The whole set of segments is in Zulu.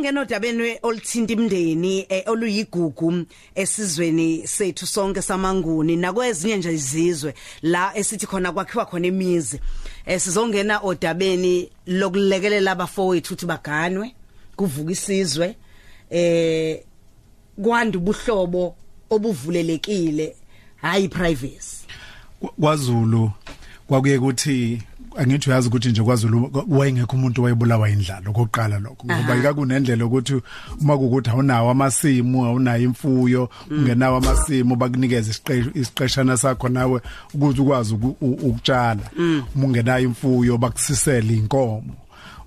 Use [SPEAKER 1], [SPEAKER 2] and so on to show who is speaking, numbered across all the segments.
[SPEAKER 1] Sizongena odabeni oluthinta imndeni eh, oluyigugu esizweni sethu sonke samanguni nakwezinye nje izizwe la esithi khona kwakhiwa khona imizi. Eh sizongena odabeni lokulekelela abafowethu ukuthi baganwe kuvuka isizwe eh kwanda ubuhlobo obuvulelekile hayi privacy.
[SPEAKER 2] kwaZulu kwakuye kuthi angithi uyazi ukuthi nje kwaZulu wayengekho umuntu wayebulawa indlala okoqala lokho ngoba ikakunendlela ukuthi uma kukuthi awunawo amasimu awunayo imfuyo ungenawo amasimu bakunikeza isiqeshana sakho nawe ukuthi ukwazi ukutshala. Uma ungenayo imfuyo bakusisele inkomo.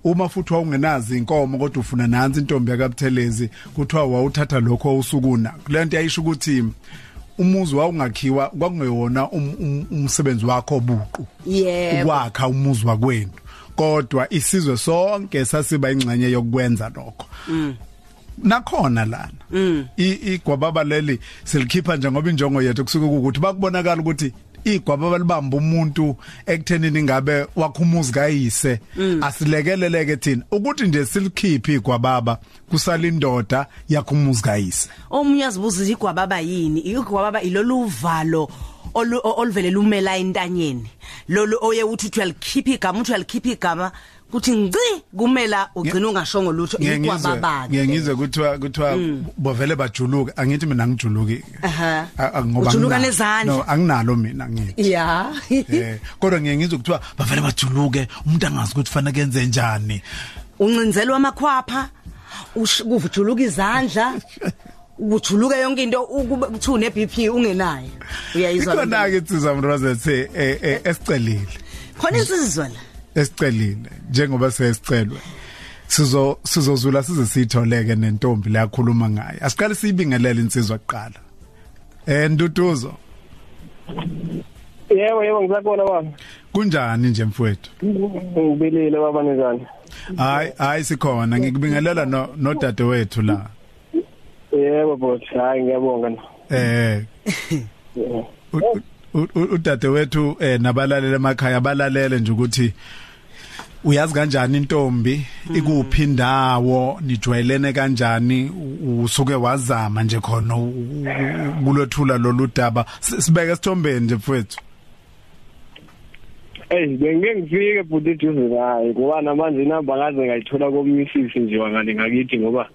[SPEAKER 2] Uma futhi wawungenazi inkomo kodwa ufuna nansi intombi yakabuthelezi kuthiwa wawuthatha lokho awusukuna lento yayisho ukuthi umuzi wawungakhiwa kwakungeyona umsebenzi wakho obuqu.
[SPEAKER 1] Yebo.
[SPEAKER 2] ukwakha umuzi wakwenu kodwa isizwe sonke sasiba ingxenye yokwenza lokho. Nakhona lana. Igwababa leli silikhipha njengoba injongo yethu kusuke ukuthi bakubonakala ukuthi igwababa libamba umuntu ekuthenini ngabe wakhumuzi kayise asilekeleleke thina. Ukuthi nje silikhiphe igwababa kusala indoda yakhumuzi kayise
[SPEAKER 1] omunye azibuza igwababa yini? Igwababa ilolu valo olu- oluvele lumela entanyeni. Lolu oye uthi uthi uyalikhipha igama uthi uyalikhipha igama. Kuthi ngci kumela ugcina ungashongo lutho igwababa
[SPEAKER 2] ngeke ngizwe kuthiwa kuthiwa bovele bajuluka angithi mina ngijuluki
[SPEAKER 1] Aha.
[SPEAKER 2] A- a- ngoba
[SPEAKER 1] Ujuluka
[SPEAKER 2] angina-
[SPEAKER 1] nezandla.
[SPEAKER 2] no anginalo mina ngithi.
[SPEAKER 1] Ya.
[SPEAKER 2] Eh kodwa ngeke ngizwe kuthiwa bavele bajuluke umuntu angazi ukuthi fanele kenze njani.
[SPEAKER 1] Uncinzelwa amakhwapha ush- kuvujuluka izandla ujuluka yonke into ukube kuthi une BP ungenayo. Uyayizwa
[SPEAKER 2] ikhona ke insizwa mroza ethe eh, eh, esicelile.
[SPEAKER 1] Khona insizwa la.
[SPEAKER 2] Esicelile njengoba sesicelwe sizo sizozula size sitholeke nentombi la yakhuluma ngayo asiqale siyibingelele insizwa kuqala eh nduduzo
[SPEAKER 3] Yebo yebo ngisakona baba.
[SPEAKER 2] kunjani nje mfowethu
[SPEAKER 3] Ngibilile baba njani?
[SPEAKER 2] hayi hayi sikhona ngikubingelela no nodade wethu la
[SPEAKER 3] Yebo boss, hayi ngiyabonga.
[SPEAKER 2] eh udade wethu eh nabalalele emakhaya balalele nje ukuthi uyazi kanjani intombi? Ikuphi indawo? Nijwayelene kanjani? U- usuke wazama nje khona u- u- kulothula lolu daba. S- sibeke sithombeni nje mfowethu
[SPEAKER 3] Eh bengeke ngifike futhi eduze naye ngoba namanje inamba kaze ngayithola kommisisi nje wangale ngakithi ngoba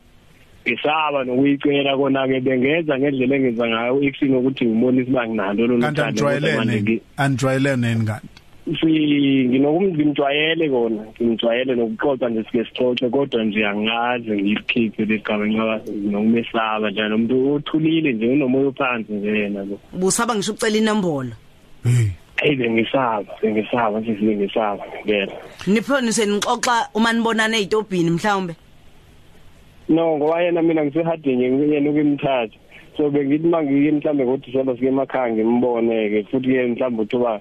[SPEAKER 3] ngisaba nokuyicela kona ke bengenza ngendlela engenza ngayo eksini ukuthi ngimone isibangi nalo lo
[SPEAKER 2] kanti anijwayelene anijwayelene yini kanti?
[SPEAKER 3] si nginokumjwayele kona ngimjwayele nokuxoxa nje sike sixoxe kodwa nje angazi ngilikhiphe legaba ngoba nokumesaba njalo umuntu othulile nje unomoya ophansi nje yena lo.
[SPEAKER 1] Busaba ngisho ucela inombolo
[SPEAKER 2] hey.
[SPEAKER 3] Hey bengisaba bengisaba nje bengisaba ngempela.
[SPEAKER 1] Nipho nisenixoxa uma nibonana ezitobhini mhlawumbe?
[SPEAKER 3] No ngoba yena mina ngisehadini yena ukimthatha so bengithi mangiye mhlambe ukuthi soba sike emakhaya ngimboneke futhi ke mhlambe uthoba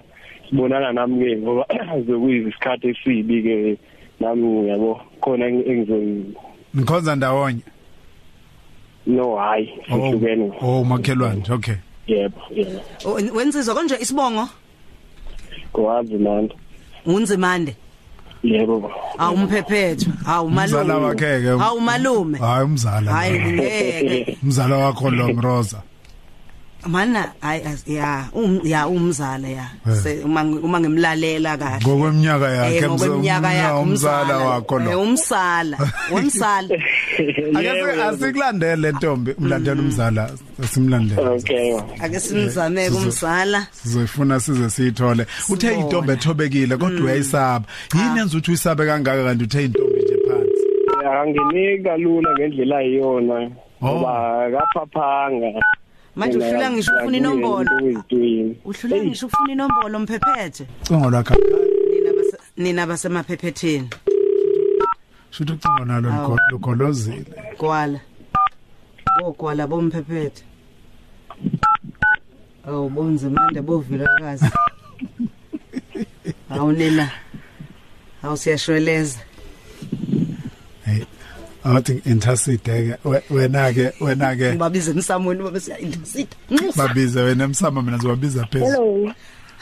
[SPEAKER 3] sibonana nami ke ngoba zokuyisikhathi esibi ke nami yabo khona engizo
[SPEAKER 2] nikhonza ndawonye?
[SPEAKER 3] No hayi sihlukene.
[SPEAKER 2] Oh makhelwane okay.
[SPEAKER 3] Yebo yebo.
[SPEAKER 1] O- wensizwa konje isibongo?
[SPEAKER 3] Kwazi manje.
[SPEAKER 1] Unzimande
[SPEAKER 3] yebo
[SPEAKER 1] awumphephethu awumalume
[SPEAKER 2] Umzala wakhe-ke.
[SPEAKER 1] awumalume
[SPEAKER 2] hayi umzala.
[SPEAKER 1] Hayi ngeke.
[SPEAKER 2] Umzala wakho lo mroza
[SPEAKER 1] mana hayi as- ya um ya umzala ya.
[SPEAKER 2] Eh.
[SPEAKER 1] Se- uma ngi- uma ngimlalela kahle.
[SPEAKER 2] Ngokweminyaka yakhe
[SPEAKER 1] Eh, ngokweminyaka yakhe
[SPEAKER 2] umzala. wakho
[SPEAKER 1] Eh,
[SPEAKER 2] lo
[SPEAKER 1] umsala umsala.
[SPEAKER 2] Ake asikulandele ntombi umlandela umzala simlandele.
[SPEAKER 3] Okay.
[SPEAKER 1] Ake simzame kumzala
[SPEAKER 2] sizoyifuna size siyithole. Uthe
[SPEAKER 1] Sibone.
[SPEAKER 2] intombi ethobekile kodwa uyayisaba. Yini yenza ukuthi uyisabe kangaka kanti uthe intombi nje phansi?
[SPEAKER 3] Anginiki kalula ngendlela ayiyona ngoba kaphaphanga
[SPEAKER 1] manje uhlula ngisho ufuna inombolo.
[SPEAKER 3] uyizitwini
[SPEAKER 1] uhlula ngisho ufuna inombolo mphephethe.
[SPEAKER 2] Ucingo lwakhe
[SPEAKER 1] nina base nina basemaphephetheni
[SPEAKER 2] shuthi ucingo nalo
[SPEAKER 1] Awu.
[SPEAKER 2] lugo- lugolozile.
[SPEAKER 1] Gwala. Bogwala bomphephethe awu bonzimande bovilakazi awu nina. Awu siyashweleza.
[SPEAKER 2] hey awathi intaside ke we- wena ke wena ke.
[SPEAKER 1] Ngibabize emsamweni babe siyayindisida
[SPEAKER 2] babize wena emsama mina ngizobabiza phezulu
[SPEAKER 4] Hello.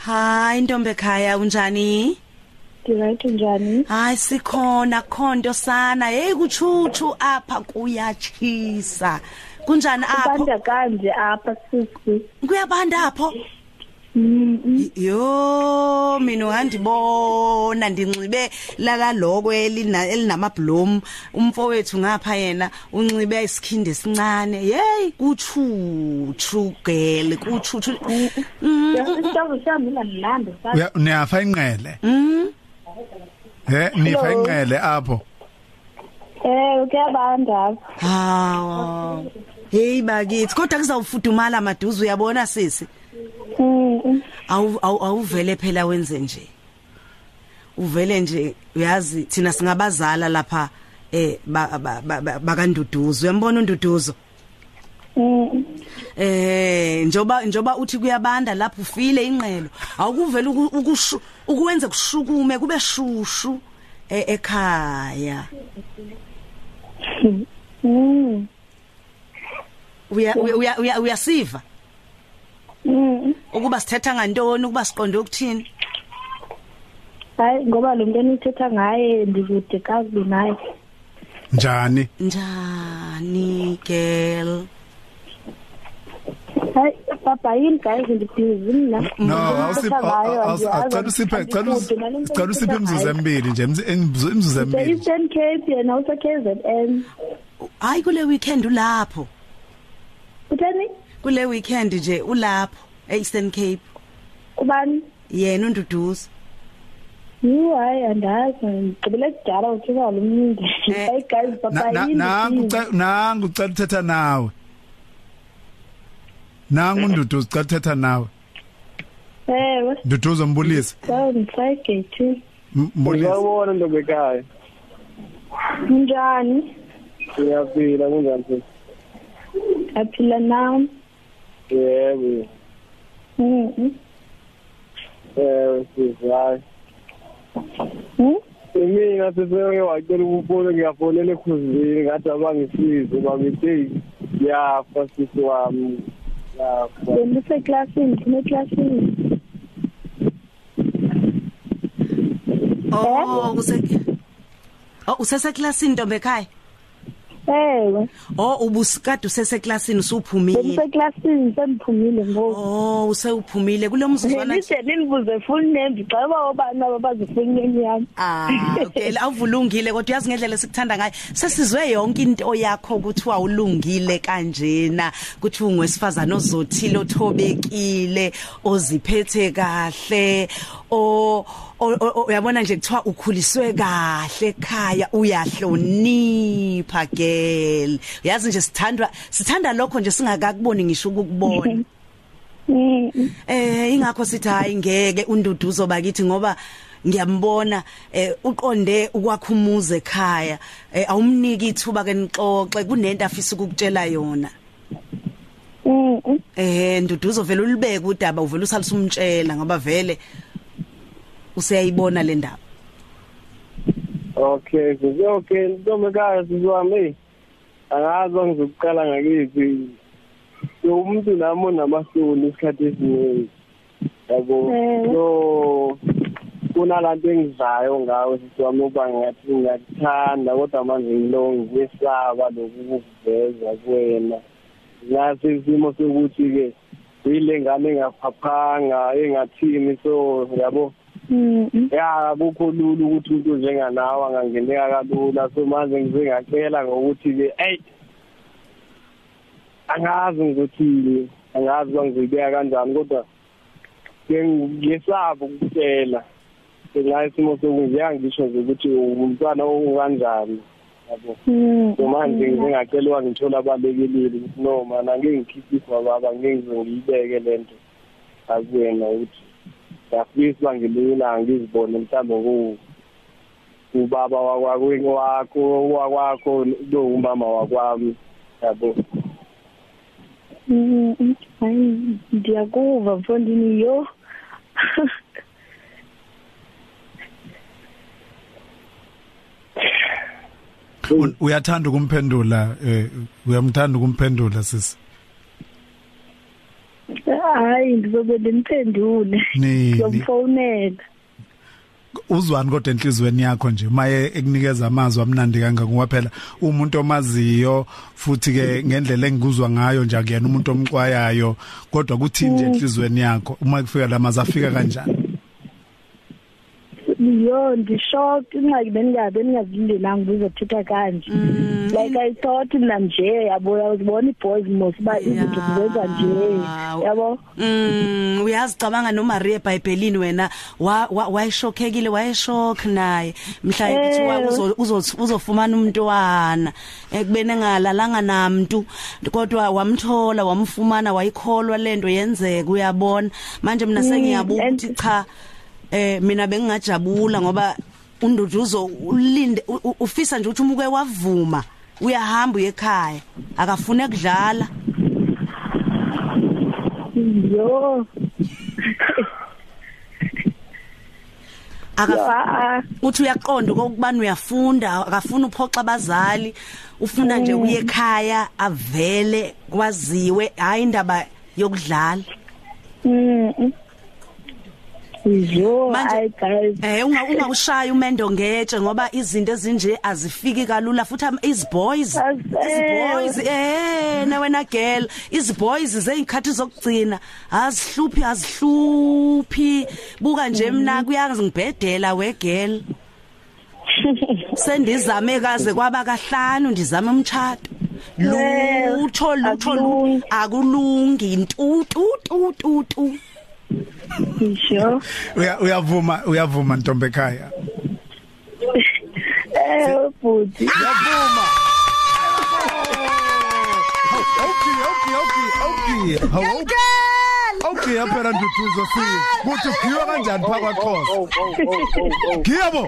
[SPEAKER 1] hayi ntombi ekhaya unjani?
[SPEAKER 4] Right njani?
[SPEAKER 1] Hayi sikhona khonto sana hey kuchuchu apha kuyachisa kunjani apho?
[SPEAKER 4] Ubanda kanje apha sisi.
[SPEAKER 1] Kuyabanda apho?
[SPEAKER 4] Mm,
[SPEAKER 1] yo mina ungandibona ndinxibe lakaloko elina elinamabloom. Umfowethu ngapha yena unxibe isikhindi esincane. Hey girl kuchuchu
[SPEAKER 4] isihlobo sami unganilanda sathi
[SPEAKER 2] Uya- niyafa inqele. He nifa
[SPEAKER 4] Hello.
[SPEAKER 2] inqele apho.
[SPEAKER 4] Eh kuyabanda apha
[SPEAKER 1] hawa. Hey bakithi kodwa kuzawufudumala maduze uyabona sisi? Awu awu- awuvele phela wenze nje. Uvele nje uyazi thina singabazala lapha eh ba- ba- ba- ba- bakanduduzo. Uyambona unduduzo? Eh njoba njoba uthi kuyabanda lapho ufile inqelo awukuvela ukwenze kushukume kube shushu e- ekhaya. Uya uya- uya uya- uyasiva?
[SPEAKER 4] mm.
[SPEAKER 1] Ukuba sithetha ngantoni? Ukuba siqonde ukuthini?
[SPEAKER 4] Hayi ngoba lo muntu enithetha ngaye ndikude kazi naye.
[SPEAKER 2] Njani?
[SPEAKER 1] Njani girl?
[SPEAKER 4] Hayi papa yini guys? Ndibhizi mna
[SPEAKER 2] no awusicela usiphe cela cela usiphe imzuzu emibili nje imzu- imzu- imzuzu emibili
[SPEAKER 4] Se-Eastern Cape yena use-KZN.
[SPEAKER 1] Hayi kule weekend ulapho.
[SPEAKER 4] Utheni
[SPEAKER 1] kule weekend nje ulapho. eEastern Cape.
[SPEAKER 4] Ubani
[SPEAKER 1] yena unduduzo
[SPEAKER 4] Yho hayi andazi. Ngigqibele kudala uthetha lo mntu
[SPEAKER 1] Eh,
[SPEAKER 4] hayi guys papa
[SPEAKER 2] Na- na-
[SPEAKER 4] yini
[SPEAKER 2] nangu
[SPEAKER 4] ndibhizi.
[SPEAKER 2] uce- nangu ucela uthetha nawe. Nangu unduduzo ucela uthetha nawe.
[SPEAKER 4] Ewe
[SPEAKER 2] nduduzo mbulise.
[SPEAKER 4] So ndisayigethini
[SPEAKER 2] M- mbulise.
[SPEAKER 3] Ngiyabona ntombi ekhaya.
[SPEAKER 4] kunjani?
[SPEAKER 3] Ngiyaphila kunjani? Futhi?
[SPEAKER 4] aphila nam
[SPEAKER 3] Yebo.
[SPEAKER 4] Mhm.
[SPEAKER 3] Eh, sizayi.
[SPEAKER 4] Hmm?
[SPEAKER 3] Mina seseke wacela ukufona ngiyafonela ekhuzini ngathi abangisize babethe yafa sisi wami. Yafa.
[SPEAKER 4] bendiseklasini ndineklasini
[SPEAKER 1] oh kuse Oh useseklasini ntombi ekhaya
[SPEAKER 4] ewe.
[SPEAKER 1] Oh ubusikade useseklasini usuphumile.
[SPEAKER 4] Bendiseklasini sendiphumile ngoku.
[SPEAKER 1] Oh usewuphumile. Kulo mzuzwana
[SPEAKER 4] nilide nilibuze full name ndiceba obani aba bazi full name yami.
[SPEAKER 1] Ah okay. Awuvulungile kodwa uyazi ngendlela esikuthanda ngayo. Sesizwe yonke into yakho ukuthi awulungile kanjena. Ukuthi ungwesifazana ozothile othobekile oziphethe kahle o- uyabona nje kuthiwa ukhuliswe kahle ekhaya uyahlonipha girl. Uyazi nje sithandwa sithanda lokho nje singakakuboni ngisho ukukubona.
[SPEAKER 4] Mm,
[SPEAKER 1] Eh ingakho sithi hayi ngeke unduduzo bakithi ngoba ngiyambona eh uqonde ukwakhumuza ekhaya. Eh awumniki ithuba ke nixoxe kunento afisa ukukutshela yona.
[SPEAKER 4] Mm, mm.
[SPEAKER 1] eh nduduzo vele ulibeke udaba uvela usalisa umtshela ngoba vele useyayibona le ndaba
[SPEAKER 3] Okay, ntombi ekhaya sizwami. Angazi ngizokuqala ngakithi. Umuntu nami onamasoli isikhathi esiningi. Yabo.
[SPEAKER 4] Eh.
[SPEAKER 3] So kunalanto engizayo ngawe sisiwami ukuba ngathi ngiyakuthanda kodwa manje ngilo ngisaba lokukuveza kuwena. Ngase isimo sokuthi ke yile ngane engaphaphanga engathini so yabo. Ya akukho lula ukuthi umuntu njenganawe angangeneka kalula. So manje ngize ngacela ngokuthi ke hey angazi ngokuthi angazi bangizibeka kanjani kodwa ke ngisaba ukutshela ngenxa isimo sokunje ngisho nje ukuthi umntwana okanjani yabo.
[SPEAKER 4] Mm,
[SPEAKER 3] so manje uba ngithola abalekilile ukuthi no mana angeke ngikhiphe baba ngeke ngize ngiyibeke lento akuyena ukuthi ngiyafisa ngelinye ilanga ngizibone mhlawumbe ku ubaba wakwakho wakho wakwakho lo umama wakwami. Yabo.
[SPEAKER 4] Mm, mm. hayi ndiyakuva mfondini yo.
[SPEAKER 2] Uyathanda ukumphendula eh uyamthanda ukumphendula sisi
[SPEAKER 4] hayi ndizobe ndimphendule
[SPEAKER 2] Nini?
[SPEAKER 4] ngizomfowunela
[SPEAKER 2] uzwani kodwa enhlizweni yakho nje maye ekunikeza amazwi amnandi kangaka ngoba phela. Umuntu omaziyo futhi ke ngendlela engikuzwa ngayo nje akuyena umuntu omqwayayo kodwa kuthini nje enhlizweni yakho? Uma kufika lamazwi afika kanjani?
[SPEAKER 4] Yo ndishocked ingxaki bengabe bengazilindelanga ukuzothetha kanje. Like i thought mna nje yabo uyazibona i-boys mos uba izinto zizenza nje. Yabo?
[SPEAKER 1] Mm uyazicabanga noMaria eBhayibhelini wena wa- wa- wayeshokhekile wayeshock naye. Mhla kuthiwa
[SPEAKER 4] Eh.
[SPEAKER 1] uzo- uzo- uzofumana umntwana. Ekubene engalalanga namuntu kodwa wamthola wamfumana wayikholwa lento yenzeka uyabona? Manje mina sengiyabuka
[SPEAKER 4] and-
[SPEAKER 1] ukuthi cha. Eh mina bengingajabula ngoba unduduzo ulinde ufisa nje ukuthi umuke wavuma uyahamba uye ekhaya akafune kudlala
[SPEAKER 4] yo.
[SPEAKER 1] Aka uthi uyaqonda kokubani uyafunda akafuna uphoxa abazali ufuna nje uye ekhaya avele kwaziwe hayi indaba yokudlala.
[SPEAKER 4] Mm
[SPEAKER 1] Manje-
[SPEAKER 4] i guys.
[SPEAKER 1] Eh unga ungawushaya umendo ngetshe ngoba izinto ezinje azifiki kalula futhi is boys. Is boys. Eh na wena girl is boys zeyikhathi zokugcina. Azihluphi azihluphi. Buka nje mina kuyazi ngibhedela we girl. Sendizame kaze kwaba kahlanu ndizama umtshato.
[SPEAKER 4] Yeah,
[SPEAKER 1] lutho lutho
[SPEAKER 4] akulungi.
[SPEAKER 1] akulungi. Intu tu tu tu tu.
[SPEAKER 4] Sure
[SPEAKER 2] Uya- uyavuma uyavuma ntombi ekhaya
[SPEAKER 4] eh futhi
[SPEAKER 2] Yavuma. Okay, okay, okay, okay. Hawu. Okay, phela nduduzo sisi. Kuthi ugiwa kanjani phakwa Xhosa? Giyabo.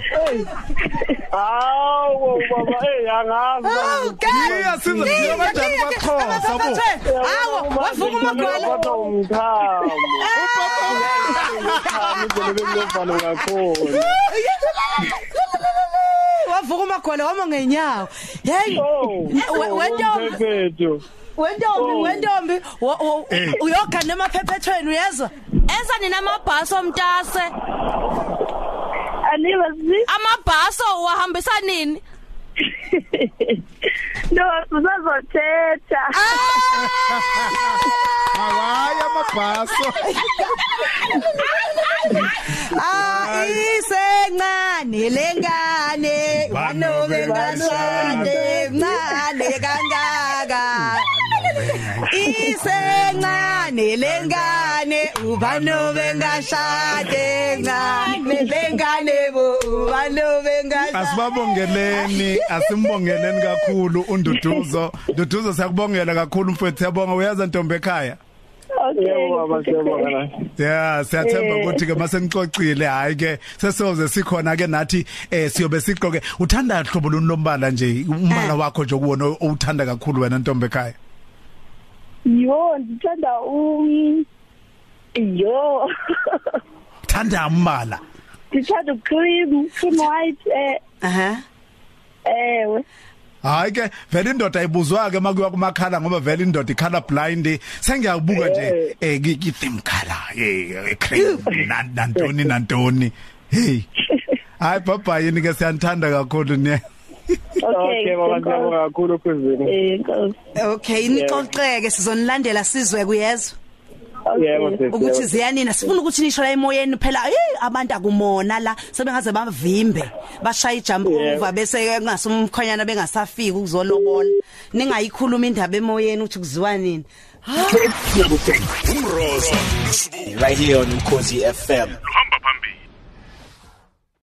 [SPEAKER 3] Hawu baba eh angazi.
[SPEAKER 2] Giya siza giya kanjani kwaXhosa bo?
[SPEAKER 1] hawo wavuka umagwala
[SPEAKER 3] Kodwa umkhamo. Umkhamo nje bengivalo kakhulu.
[SPEAKER 1] wavuka umagwala wama ngenyawo hey
[SPEAKER 3] Oh.
[SPEAKER 1] We- wentombi
[SPEAKER 3] Wendophetho.
[SPEAKER 1] wentombi
[SPEAKER 3] Oh.
[SPEAKER 1] wentombi wo- wo-
[SPEAKER 2] Eh.
[SPEAKER 1] uyoga nemaphephetweni uyezwa
[SPEAKER 5] Enza nina amabhaso omntase.
[SPEAKER 4] aniba si
[SPEAKER 5] Amabhaso uhambisa nini?
[SPEAKER 4] no sizazothetha
[SPEAKER 2] Hawayi amabhaso.
[SPEAKER 1] ah isencane lengane wanobe ngashade ncane kangaka. Isencane lengane. Ubanobe ngashade ncane lengane bo ubanobe ngashade
[SPEAKER 2] Asibabongeleni, asimbongeleni kakhulu unduduzo. Duduzo siyakubongela kakhulu mfowethu siyabonga. Uyaza ntombi ekhaya.
[SPEAKER 3] Yebo siyabonga. La.
[SPEAKER 2] Yeah siyathemba
[SPEAKER 4] Eh.
[SPEAKER 2] ukuthi ke mase ngixoxile hayi ke sesoze sikhona ke nathi eh siyobe siqoke uthanda hlobo luni lombala nje umbala wakho nje kuwona owuthanda kakhulu wena ntombi ekhaya?
[SPEAKER 4] Yo ndithanda um yo.
[SPEAKER 2] Thanda umbala.
[SPEAKER 4] Ndithanda ucream cream white eh.
[SPEAKER 1] Aha.
[SPEAKER 4] Ewe.
[SPEAKER 2] Hayi ke vele indoda ayibuzwa ke makuya kumakhala ngoba vele indoda ikhala blind. Sengiyabuka nje eh. ki theme color eh cream nan- nantoni nantoni. Hey. Hayi baba yini ke siyanthanda kakhulu ne
[SPEAKER 3] Okay baba
[SPEAKER 4] enkosi.
[SPEAKER 3] siyabonga kakhulu kuzini.
[SPEAKER 4] eh enkosi
[SPEAKER 1] okay nixoxeke sizonilandela sizwe kuyezwa
[SPEAKER 3] Yebo sisi.
[SPEAKER 1] ukuthi ziyanina sifuna ukuthi nisho la emoyeni phela hey abantu akumona la. Sebengaze bavimbe bashaya ijump over bese kungasumkhonyana bengasafiki ukuzolobola. Ningayikhuluma indaba emoyeni ukuthi kuziwa nini.
[SPEAKER 6] Umrozo
[SPEAKER 7] right here on Ukhosi FM.